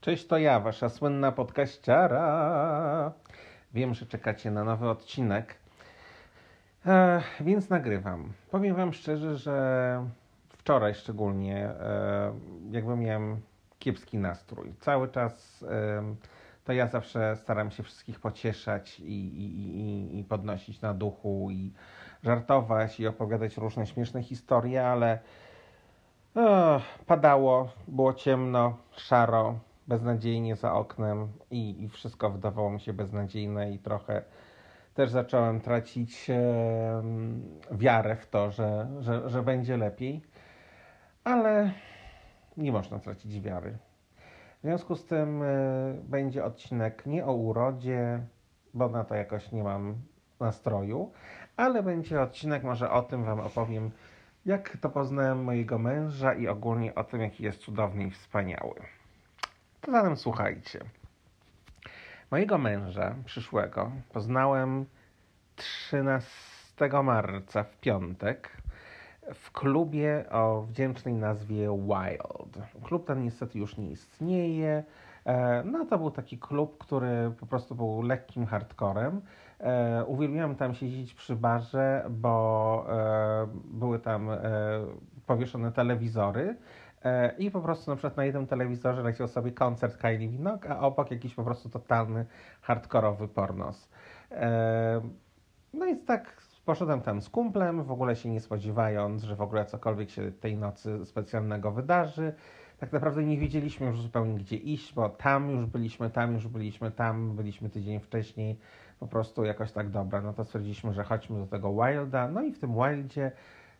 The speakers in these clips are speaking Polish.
Cześć, to ja, wasza słynna podkaściara. Wiem, że czekacie na nowy odcinek, e, więc nagrywam. Powiem wam szczerze, że wczoraj szczególnie e, jakby miałem kiepski nastrój. Cały czas e, to ja zawsze staram się wszystkich pocieszać i, i, i, i podnosić na duchu i żartować i opowiadać różne śmieszne historie, ale o, padało, było ciemno, szaro, beznadziejnie za oknem i, i wszystko wydawało mi się beznadziejne i trochę też zacząłem tracić e, wiarę w to, że, że, że będzie lepiej, ale nie można tracić wiary. W związku z tym e, będzie odcinek nie o urodzie, bo na to jakoś nie mam nastroju, ale będzie odcinek może o tym Wam opowiem, jak to poznałem mojego męża i ogólnie o tym, jaki jest cudowny i wspaniały. To zatem słuchajcie. Mojego męża przyszłego poznałem 13 marca w piątek w klubie o wdzięcznej nazwie Wild. Klub ten niestety już nie istnieje. E, no to był taki klub, który po prostu był lekkim hardcorem. E, uwielbiałem tam siedzieć przy barze, bo e, były tam powieszone telewizory I po prostu na przykład na jednym telewizorze leciał sobie koncert Kylie Minogue, a obok jakiś po prostu totalny hardkorowy pornos. E, no i tak poszedłem tam z kumplem, w ogóle się nie spodziewając, że w ogóle cokolwiek się tej nocy specjalnego wydarzy. Tak naprawdę nie wiedzieliśmy już zupełnie gdzie iść, bo tam już byliśmy, tam już byliśmy, tam byliśmy tydzień wcześniej. Po prostu jakoś tak dobra, no to stwierdziliśmy, że chodźmy do tego Wilda. No i w tym Wildzie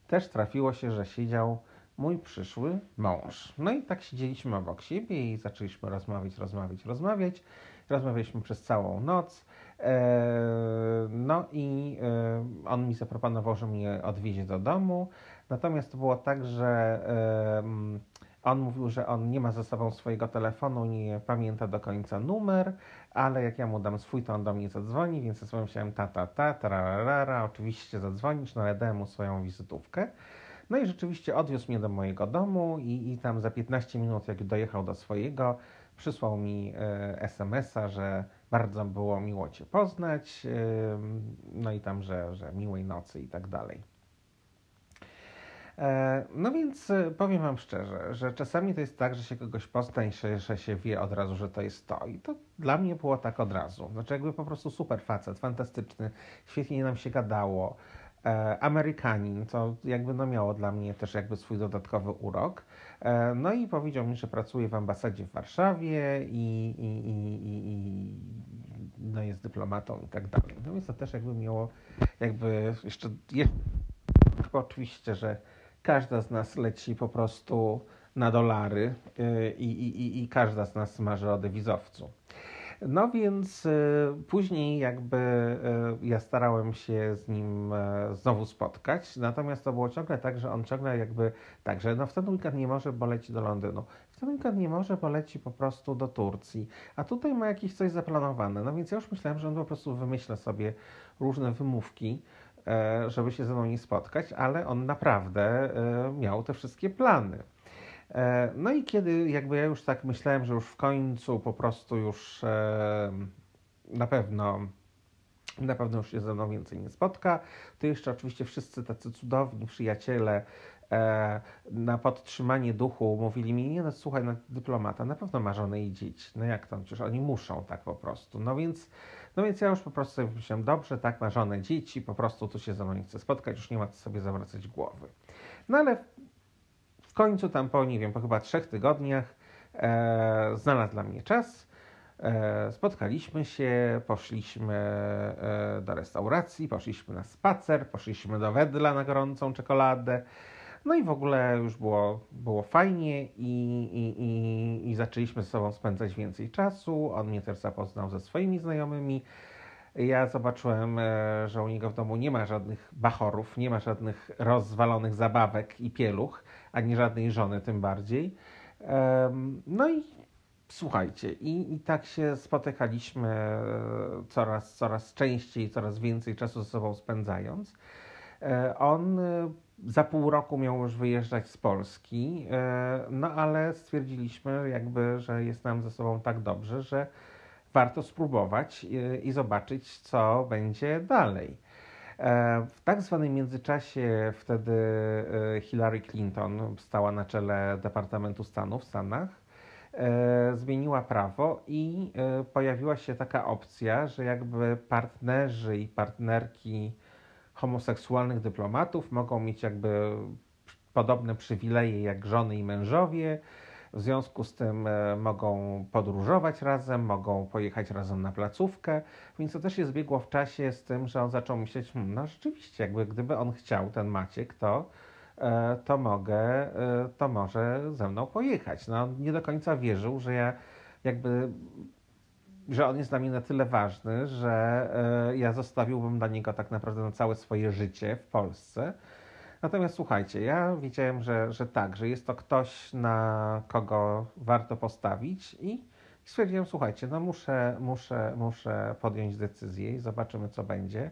też trafiło się, że siedział mój przyszły mąż. No i tak siedzieliśmy obok siebie i zaczęliśmy rozmawiać, rozmawiać, rozmawiać. Rozmawialiśmy przez całą noc. E, no i e, on mi zaproponował, że mnie odwiezie do domu. Natomiast to było tak, że on mówił, że on nie ma ze sobą swojego telefonu, nie pamięta do końca numer, ale jak ja mu dam swój, to on do mnie zadzwoni, więc ja sobie myślałem ta, ta, ta, tararara, oczywiście zadzwonić, no ale dałem mu swoją wizytówkę. No i rzeczywiście odwiózł mnie do mojego domu i, i tam za 15 minut, jak dojechał do swojego, przysłał mi e, SMS-a, że bardzo było miło Cię poznać, e, no i tam, że, że miłej nocy i tak dalej. E, no więc e, powiem Wam szczerze, że czasami to jest tak, że się kogoś pozna i że, że się wie od razu, że to jest to. I to dla mnie było tak od razu. Znaczy jakby po prostu super facet, fantastyczny, świetnie nam się gadało. E, Amerykanin, co jakby no miało dla mnie też jakby swój dodatkowy urok. E, no i powiedział mi, że pracuje w ambasadzie w Warszawie i, i, i, i no jest dyplomatą i tak dalej. No więc to też jakby miało jakby jeszcze, jeszcze oczywiście, że każda z nas leci po prostu na dolary e, i, i, i, i każda z nas marzy o dewizowcu. No więc y, później jakby y, ja starałem się z nim y, znowu spotkać, natomiast to było ciągle tak, że on ciągle jakby tak, że no w ten weekend nie może, bo leci do Londynu. W ten weekend nie może, bo leci po prostu do Turcji. A tutaj ma jakieś coś zaplanowane. No więc ja już myślałem, że on po prostu wymyśla sobie różne wymówki, żeby się ze mną nie spotkać, ale on naprawdę miał te wszystkie plany. E, no i kiedy jakby ja już tak myślałem, że już w końcu po prostu już e, na pewno na pewno już się ze mną więcej nie spotka, to jeszcze oczywiście wszyscy tacy cudowni przyjaciele e, na podtrzymanie duchu mówili mi, nie no słuchaj, no, dyplomata na pewno ma żonę i dzieci, no jak to, przecież oni muszą tak po prostu, no więc no więc ja już po prostu sobie myślałem, dobrze, tak, ma żonę, dzieci, po prostu tu się ze mną nie chce spotkać, już nie ma co sobie zawracać głowy. No ale końcu tam po, nie wiem, po chyba trzech tygodniach e, znalazł dla mnie czas. E, spotkaliśmy się, poszliśmy e, do restauracji, poszliśmy na spacer, poszliśmy do Wedla na gorącą czekoladę. No i w ogóle już było, było fajnie i, i, i, i zaczęliśmy ze sobą spędzać więcej czasu. On mnie też zapoznał ze swoimi znajomymi. Ja zobaczyłem, e, że u niego w domu nie ma żadnych bachorów, nie ma żadnych rozwalonych zabawek i pieluch, ani żadnej żony tym bardziej. No i słuchajcie, i, i tak się spotykaliśmy e, coraz, coraz częściej, coraz więcej czasu ze sobą spędzając. E, on za pół roku miał już wyjeżdżać z Polski, no ale stwierdziliśmy jakby, że jest nam ze sobą tak dobrze, że warto spróbować i zobaczyć, co będzie dalej. W tak zwanym międzyczasie wtedy Hillary Clinton stała na czele Departamentu Stanu w Stanach e, zmieniła prawo i e, pojawiła się taka opcja, że jakby partnerzy i partnerki homoseksualnych dyplomatów mogą mieć jakby podobne przywileje jak żony i mężowie. W związku z tym e, mogą podróżować razem, mogą pojechać razem na placówkę, więc to też jest biegło w czasie z tym, że on zaczął myśleć, hmm, no rzeczywiście, jakby gdyby on chciał, ten Maciek, to E, to mogę, e, to może ze mną pojechać. No, nie do końca wierzył, że ja jakby, że on jest dla mnie na tyle ważny, że ja zostawiłbym dla niego tak naprawdę na całe swoje życie w Polsce. Natomiast słuchajcie, ja wiedziałem, że, że tak, że jest to ktoś, na kogo warto postawić i stwierdziłem, słuchajcie, no muszę, muszę, muszę podjąć decyzję i zobaczymy, co będzie.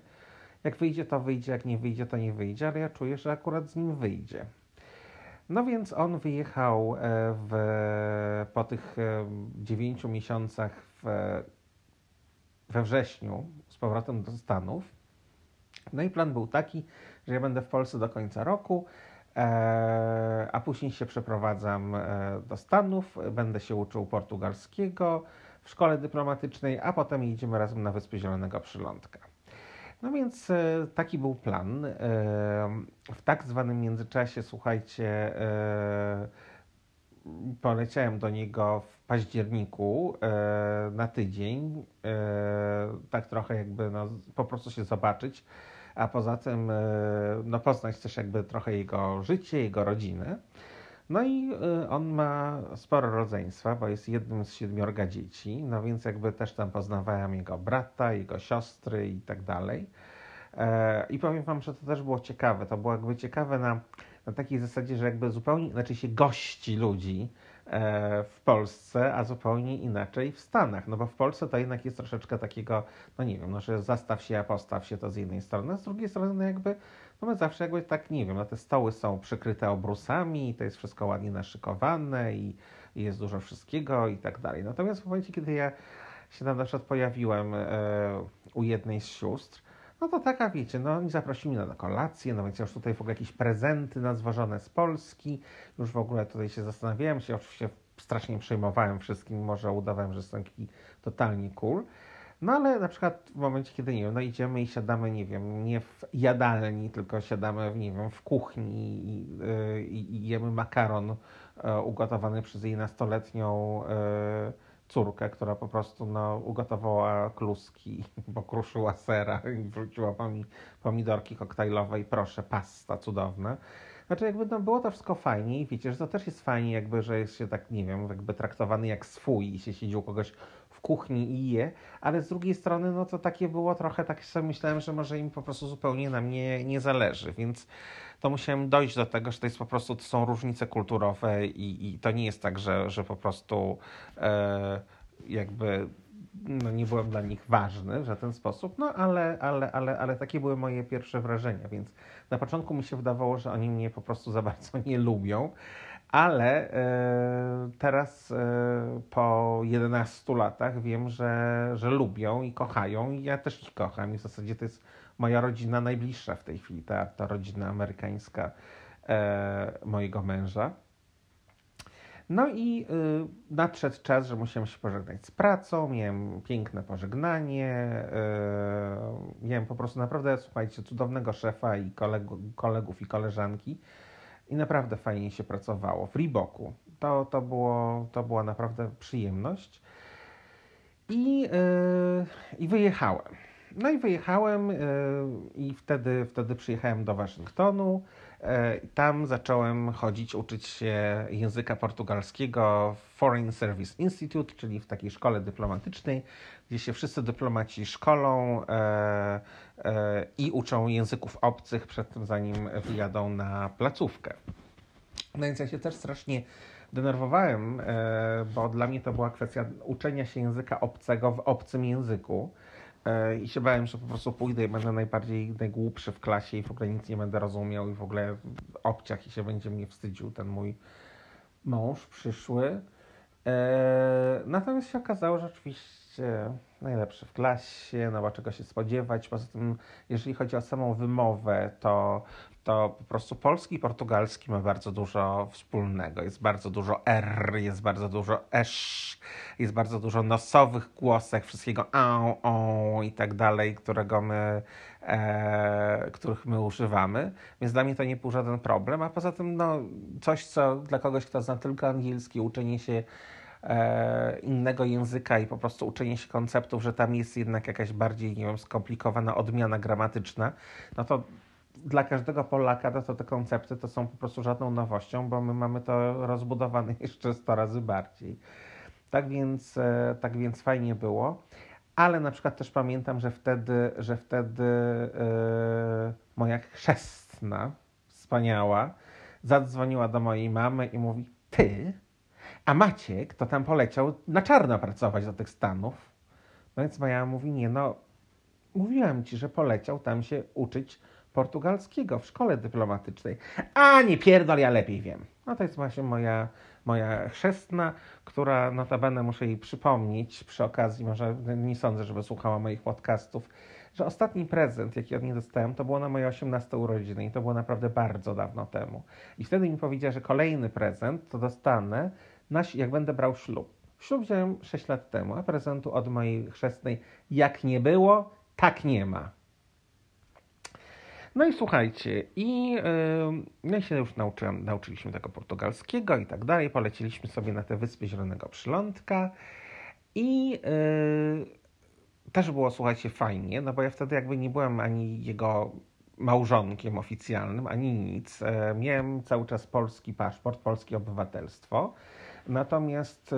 Jak wyjdzie, to wyjdzie, jak nie wyjdzie, to nie wyjdzie, ale ja czuję, że akurat z nim wyjdzie. No więc on wyjechał e, w, po tych e, dziewięciu miesiącach w, we wrześniu z powrotem do Stanów. No i plan był taki, że ja będę w Polsce do końca roku, e, a później się przeprowadzam do Stanów, będę się uczył portugalskiego w szkole dyplomatycznej, a potem jedziemy razem na Wyspy Zielonego Przylądka. No więc e, taki był plan. E, w tak zwanym międzyczasie, słuchajcie, e, poleciałem do niego w październiku na tydzień, tak trochę jakby no, po prostu się zobaczyć, a poza tym no, poznać też jakby trochę jego życie, jego rodzinę. No i y, on ma sporo rodzeństwa, bo jest jednym z siedmiorga dzieci, no więc jakby też tam poznawałem jego brata, jego siostry i tak dalej. E, I powiem wam, że to też było ciekawe. To było jakby ciekawe na, na takiej zasadzie, że jakby zupełnie inaczej się gości ludzi e, w Polsce, a zupełnie inaczej w Stanach. No bo w Polsce to jednak jest troszeczkę takiego, no nie wiem, no, że zastaw się, a postaw się to z jednej strony, a z drugiej strony no jakby no my zawsze jakby tak, nie wiem, no te stoły są przykryte obrusami, to jest wszystko ładnie naszykowane i, i jest dużo wszystkiego i tak dalej. Natomiast w momencie, kiedy ja się tam na przykład pojawiłem e, u jednej z sióstr, no to taka, wiecie, no oni zaprosili mnie na kolację, no więc już tutaj w ogóle jakieś prezenty nazwożone z Polski, już w ogóle tutaj się zastanawiałem się, oczywiście strasznie przejmowałem wszystkim, może udawałem, że jestem taki totalnie cool, no ale na przykład w momencie, kiedy nie wiem, no idziemy i siadamy, nie wiem, nie w jadalni, tylko siadamy, nie wiem, w kuchni i, yy, i jemy makaron yy, ugotowany przez jej nastoletnią yy, córkę, która po prostu no, ugotowała kluski, pokruszyła sera i wrzuciła pomidorki koktajlowe i proszę, pasta cudowna. Znaczy jakby no, było to wszystko fajnie i wiecie, że to też jest fajnie jakby, że jest się tak, nie wiem, jakby traktowany jak swój i się siedzi u kogoś w kuchni i je, ale z drugiej strony no to takie było trochę, tak sobie myślałem, że może im po prostu zupełnie na mnie nie zależy, więc to musiałem dojść do tego, że to jest po prostu, to są różnice kulturowe i, i to nie jest tak, że, że po prostu e, jakby no, nie byłem dla nich ważny w żaden sposób, no ale, ale, ale, ale takie były moje pierwsze wrażenia, więc na początku mi się wydawało, że oni mnie po prostu za bardzo nie lubią, ale e, teraz e, po 11 latach wiem, że, że lubią i kochają i ja też ich kocham i w zasadzie to jest moja rodzina najbliższa w tej chwili, ta, ta rodzina amerykańska e, mojego męża. No i y, nadszedł czas, że musiałem się pożegnać z pracą, miałem piękne pożegnanie, y, miałem po prostu naprawdę, słuchajcie, cudownego szefa i kolegu, kolegów i koleżanki i naprawdę fajnie się pracowało w Reeboku. To, to, było, to była naprawdę przyjemność. I, yy, I wyjechałem. No i wyjechałem yy, i wtedy, wtedy przyjechałem do Waszyngtonu. E, tam zacząłem chodzić, uczyć się języka portugalskiego w Foreign Service Institute, czyli w takiej szkole dyplomatycznej, gdzie się wszyscy dyplomaci szkolą e, e, i uczą języków obcych przed tym, zanim wyjadą na placówkę. No więc ja się też strasznie denerwowałem, bo dla mnie to była kwestia uczenia się języka obcego w obcym języku I się bałem, że po prostu pójdę i będę najbardziej najgłupszy w klasie i w ogóle nic nie będę rozumiał i w ogóle obciach i się będzie mnie wstydził ten mój mąż przyszły. E, natomiast się okazało, że oczywiście najlepszy w klasie, no bo czego się spodziewać. Poza tym, jeżeli chodzi o samą wymowę, to, to po prostu polski i portugalski ma bardzo dużo wspólnego. Jest bardzo dużo R, jest bardzo dużo esz, jest bardzo dużo nosowych głosek, wszystkiego a, o i tak dalej, którego my, e, których my używamy. Więc dla mnie to nie był żaden problem. A poza tym, no, coś, co dla kogoś, kto zna tylko angielski, uczenie się e, innego języka i po prostu uczenie się konceptów, że tam jest jednak jakaś bardziej, nie wiem, skomplikowana odmiana gramatyczna, no to dla każdego Polaka to, to te koncepty to są po prostu żadną nowością, bo my mamy to rozbudowane jeszcze 100 razy bardziej. Tak więc, e, tak więc fajnie było. Ale na przykład też pamiętam, że wtedy, że wtedy yy, moja chrzestna, wspaniała, zadzwoniła do mojej mamy i mówi: Ty, a Maciek to tam poleciał na czarno pracować do tych Stanów. No więc moja mówi, nie no, mówiłem ci, że poleciał tam się uczyć portugalskiego w szkole dyplomatycznej. A nie pierdol, ja lepiej wiem. No to jest właśnie moja, moja chrzestna, która notabene muszę jej przypomnieć przy okazji, może nie sądzę, żeby słuchała moich podcastów, że ostatni prezent, jaki od niej dostałem, to było na moje 18 urodziny i to było naprawdę bardzo dawno temu. I wtedy mi powiedziała, że kolejny prezent to dostanę jak będę brał ślub. Ślub wziąłem 6 lat temu, a prezentu od mojej chrzestnej jak nie było, tak nie ma. No i słuchajcie, i yy, no się już nauczyłem, nauczyliśmy tego portugalskiego i tak dalej. Poleciliśmy sobie na te wyspy Zielonego Przylądka i yy, też było, słuchajcie, fajnie, no bo ja wtedy jakby nie byłem ani jego małżonkiem oficjalnym, ani nic. E, miałem cały czas polski paszport, polskie obywatelstwo. Natomiast y,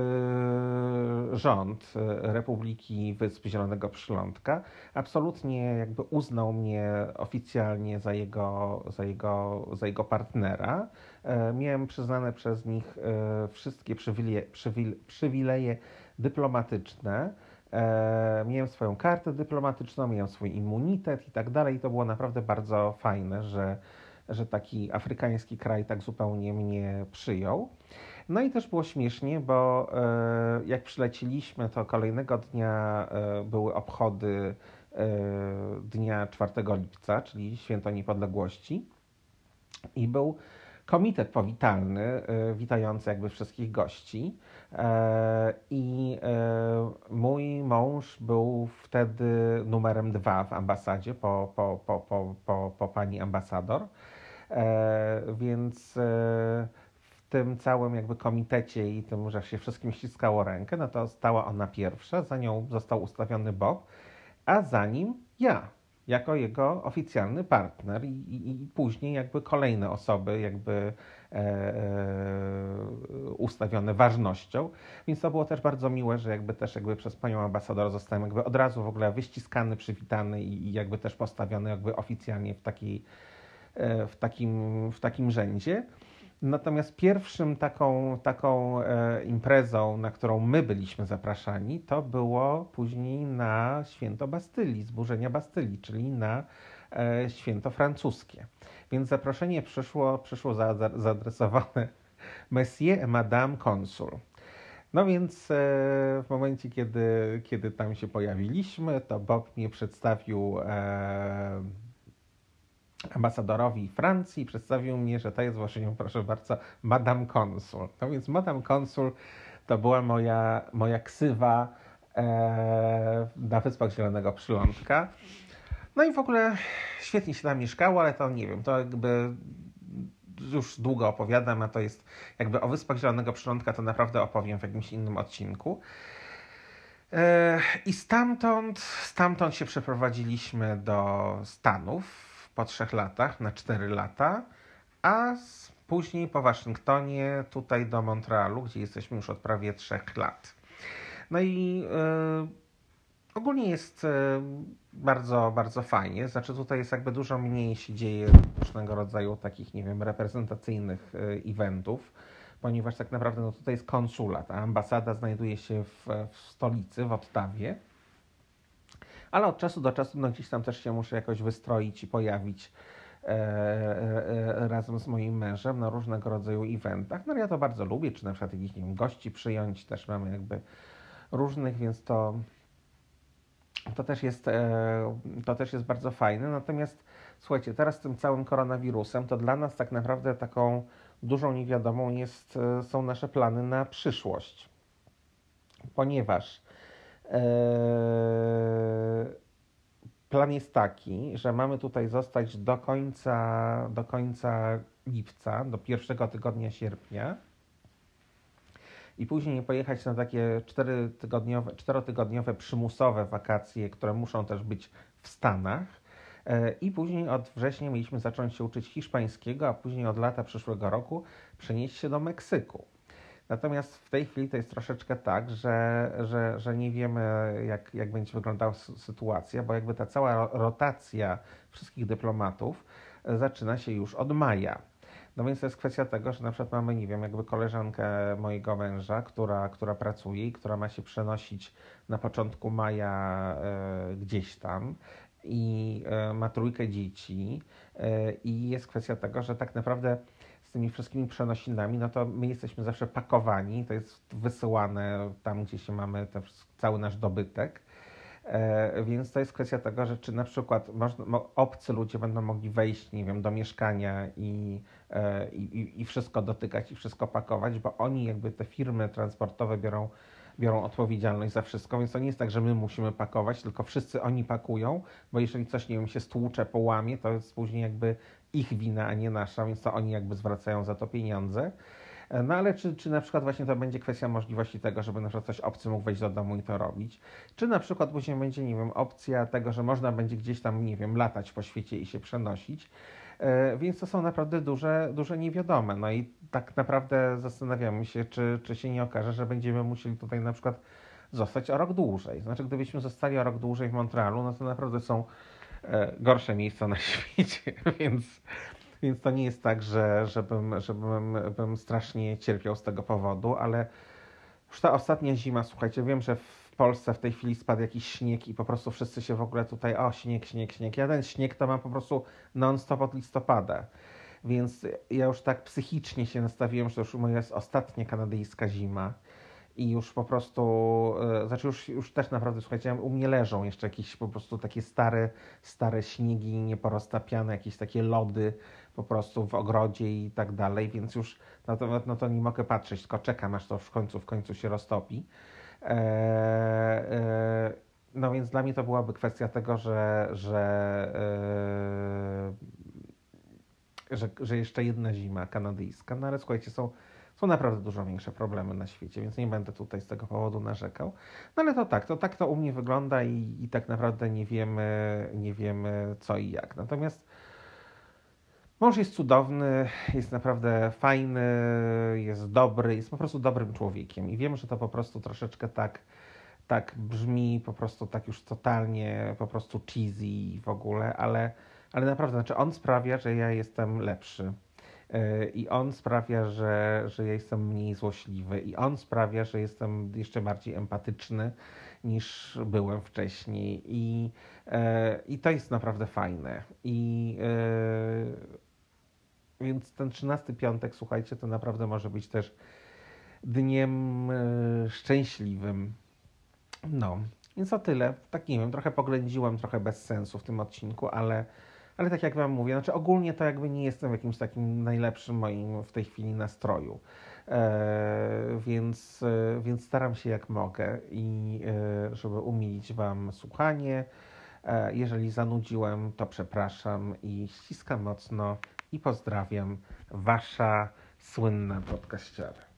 rząd y, Republiki Wysp Zielonego Przylądka absolutnie jakby uznał mnie oficjalnie za jego, za jego, za jego partnera. E, miałem przyznane przez nich e, wszystkie przywileje, przywileje dyplomatyczne. E, miałem swoją kartę dyplomatyczną, miałem swój immunitet i tak dalej. To było naprawdę bardzo fajne, że, że taki afrykański kraj tak zupełnie mnie przyjął. No i też było śmiesznie, bo e, jak przyleciliśmy, to kolejnego dnia e, były obchody e, dnia 4 lipca, czyli Święto Niepodległości. I był komitet powitalny, witający jakby wszystkich gości. I mój mąż był wtedy numerem dwa w ambasadzie po, po, po, po, po, po pani ambasador. Więc tym całym jakby komitecie i tym, że się wszystkim ściskało rękę, no to stała ona pierwsza, za nią został ustawiony Bob, a za nim ja, jako jego oficjalny partner i, i, i później jakby kolejne osoby jakby e, e, ustawione ważnością, więc to było też bardzo miłe, że jakby też jakby przez panią ambasador zostałem jakby od razu w ogóle wyściskany, przywitany i, i jakby też postawiony jakby oficjalnie w, takiej, e, w, takim, w takim rzędzie. Natomiast pierwszym taką, taką e, imprezą, na którą my byliśmy zapraszani, to było później na święto Bastylii, zburzenia Bastylii, czyli na e, święto francuskie. Więc zaproszenie przyszło, przyszło zaadresowane Monsieur et Madame Consul. No więc e, w momencie, kiedy, kiedy tam się pojawiliśmy, to Bob mnie przedstawił e, ambasadorowi Francji, przedstawił mnie, że to jest właśnie, proszę bardzo, Madame Consul. No więc Madame Consul to była moja, moja ksywa e, na Wyspach Zielonego Przylądka. No i w ogóle świetnie się tam mieszkało, ale to nie wiem, to jakby już długo opowiadam, a to jest jakby o Wyspach Zielonego Przylądka to naprawdę opowiem w jakimś innym odcinku. E, I stamtąd, stamtąd się przeprowadziliśmy do Stanów po trzech latach na cztery lata, a później po Waszyngtonie tutaj do Montrealu, gdzie jesteśmy już od prawie trzech lat. No i y, ogólnie jest y, bardzo, bardzo fajnie. Znaczy tutaj jest jakby dużo mniej się dzieje różnego rodzaju takich, nie wiem, reprezentacyjnych y, eventów, ponieważ tak naprawdę no, tutaj jest konsulat, a ambasada znajduje się w, w stolicy, w Ottawie ale od czasu do czasu no, gdzieś tam też się muszę jakoś wystroić i pojawić e, e, razem z moim mężem na różnego rodzaju eventach. No ja to bardzo lubię, czy na przykład jakichś nie wiem, gości przyjąć, też mamy jakby różnych, więc to, to, też jest, e, to też jest bardzo fajne. Natomiast słuchajcie, teraz z tym całym koronawirusem, to dla nas tak naprawdę taką dużą niewiadomą jest, e, są nasze plany na przyszłość. Ponieważ e, plan jest taki, że mamy tutaj zostać do końca, do końca lipca, do pierwszego tygodnia sierpnia i później pojechać na takie czterotygodniowe, czterotygodniowe przymusowe wakacje, które muszą też być w Stanach. E, I później od września mieliśmy zacząć się uczyć hiszpańskiego, a później od lata przyszłego roku przenieść się do Meksyku. Natomiast w tej chwili to jest troszeczkę tak, że, że, że nie wiemy, jak, jak będzie wyglądała sytuacja, bo jakby ta cała rotacja wszystkich dyplomatów e, zaczyna się już od maja. No więc to jest kwestia tego, że na przykład mamy, nie wiem, jakby koleżankę mojego męża, która, która pracuje i która ma się przenosić na początku maja e, gdzieś tam i e, ma trójkę dzieci e, i jest kwestia tego, że tak naprawdę z tymi wszystkimi przenosinami, no to my jesteśmy zawsze pakowani, to jest wysyłane tam, gdzie się mamy cały nasz dobytek. E, więc to jest kwestia tego, że czy na przykład można, obcy ludzie będą mogli wejść, nie wiem, do mieszkania i, e, i, i wszystko dotykać i wszystko pakować, bo oni jakby te firmy transportowe biorą biorą odpowiedzialność za wszystko, więc to nie jest tak, że my musimy pakować, tylko wszyscy oni pakują, bo jeżeli coś, nie wiem, się stłucze, połamie, to jest później jakby ich wina, a nie nasza, więc to oni jakby zwracają za to pieniądze. No ale czy, czy na przykład właśnie to będzie kwestia możliwości tego, żeby na przykład coś obcy mógł wejść do domu i to robić? Czy na przykład później będzie, nie wiem, opcja tego, że można będzie gdzieś tam, nie wiem, latać po świecie i się przenosić? E, więc to są naprawdę duże, duże niewiadome. No i tak naprawdę zastanawiamy się, czy, czy się nie okaże, że będziemy musieli tutaj na przykład zostać o rok dłużej. Znaczy, gdybyśmy zostali o rok dłużej w Montrealu, no to naprawdę są e, gorsze miejsca na świecie, więc, więc to nie jest tak, że, żebym, żebym bym strasznie cierpiał z tego powodu, ale już ta ostatnia zima, słuchajcie, wiem, że w Polsce w tej chwili spadł jakiś śnieg i po prostu wszyscy się w ogóle tutaj, o śnieg, śnieg, śnieg. Ja ten śnieg to mam po prostu non-stop od listopada. Więc ja już tak psychicznie się nastawiłem, że to już moja jest ostatnia kanadyjska zima i już po prostu, e, znaczy już, już też naprawdę, słuchajcie, u mnie leżą jeszcze jakieś po prostu takie stare, stare śniegi nieporoztapiane, jakieś takie lody po prostu w ogrodzie i tak dalej, więc już na to, no to nie mogę patrzeć, tylko czekam, aż to w końcu, w końcu się roztopi. E, e, no więc dla mnie to byłaby kwestia tego, że, że, e, że, że jeszcze jedna zima kanadyjska, no ale słuchajcie, są, są naprawdę dużo większe problemy na świecie, więc nie będę tutaj z tego powodu narzekał. No ale to tak, to tak to u mnie wygląda i, i tak naprawdę nie wiemy, nie wiemy co i jak. Natomiast Mąż jest cudowny, jest naprawdę fajny, jest dobry, jest po prostu dobrym człowiekiem. I wiem, że to po prostu troszeczkę tak, tak brzmi, po prostu tak już totalnie, po prostu cheesy w ogóle, ale, ale naprawdę, znaczy on sprawia, że ja jestem lepszy. E, I on sprawia, że, że ja jestem mniej złośliwy, i on sprawia, że jestem jeszcze bardziej empatyczny niż byłem wcześniej. I, e, i to jest naprawdę fajne. I e, więc ten 13 piątek, słuchajcie, to naprawdę może być też dniem szczęśliwym. No, więc o tyle. Tak nie wiem, trochę poględziłem, trochę bez sensu w tym odcinku, ale, ale tak jak Wam mówię, znaczy ogólnie to jakby nie jestem w jakimś takim najlepszym moim w tej chwili nastroju. E, więc, e, więc staram się jak mogę i e, żeby umilić Wam słuchanie. E, jeżeli zanudziłem, to przepraszam i ściskam mocno i pozdrawiam, wasza słynna podkaściara.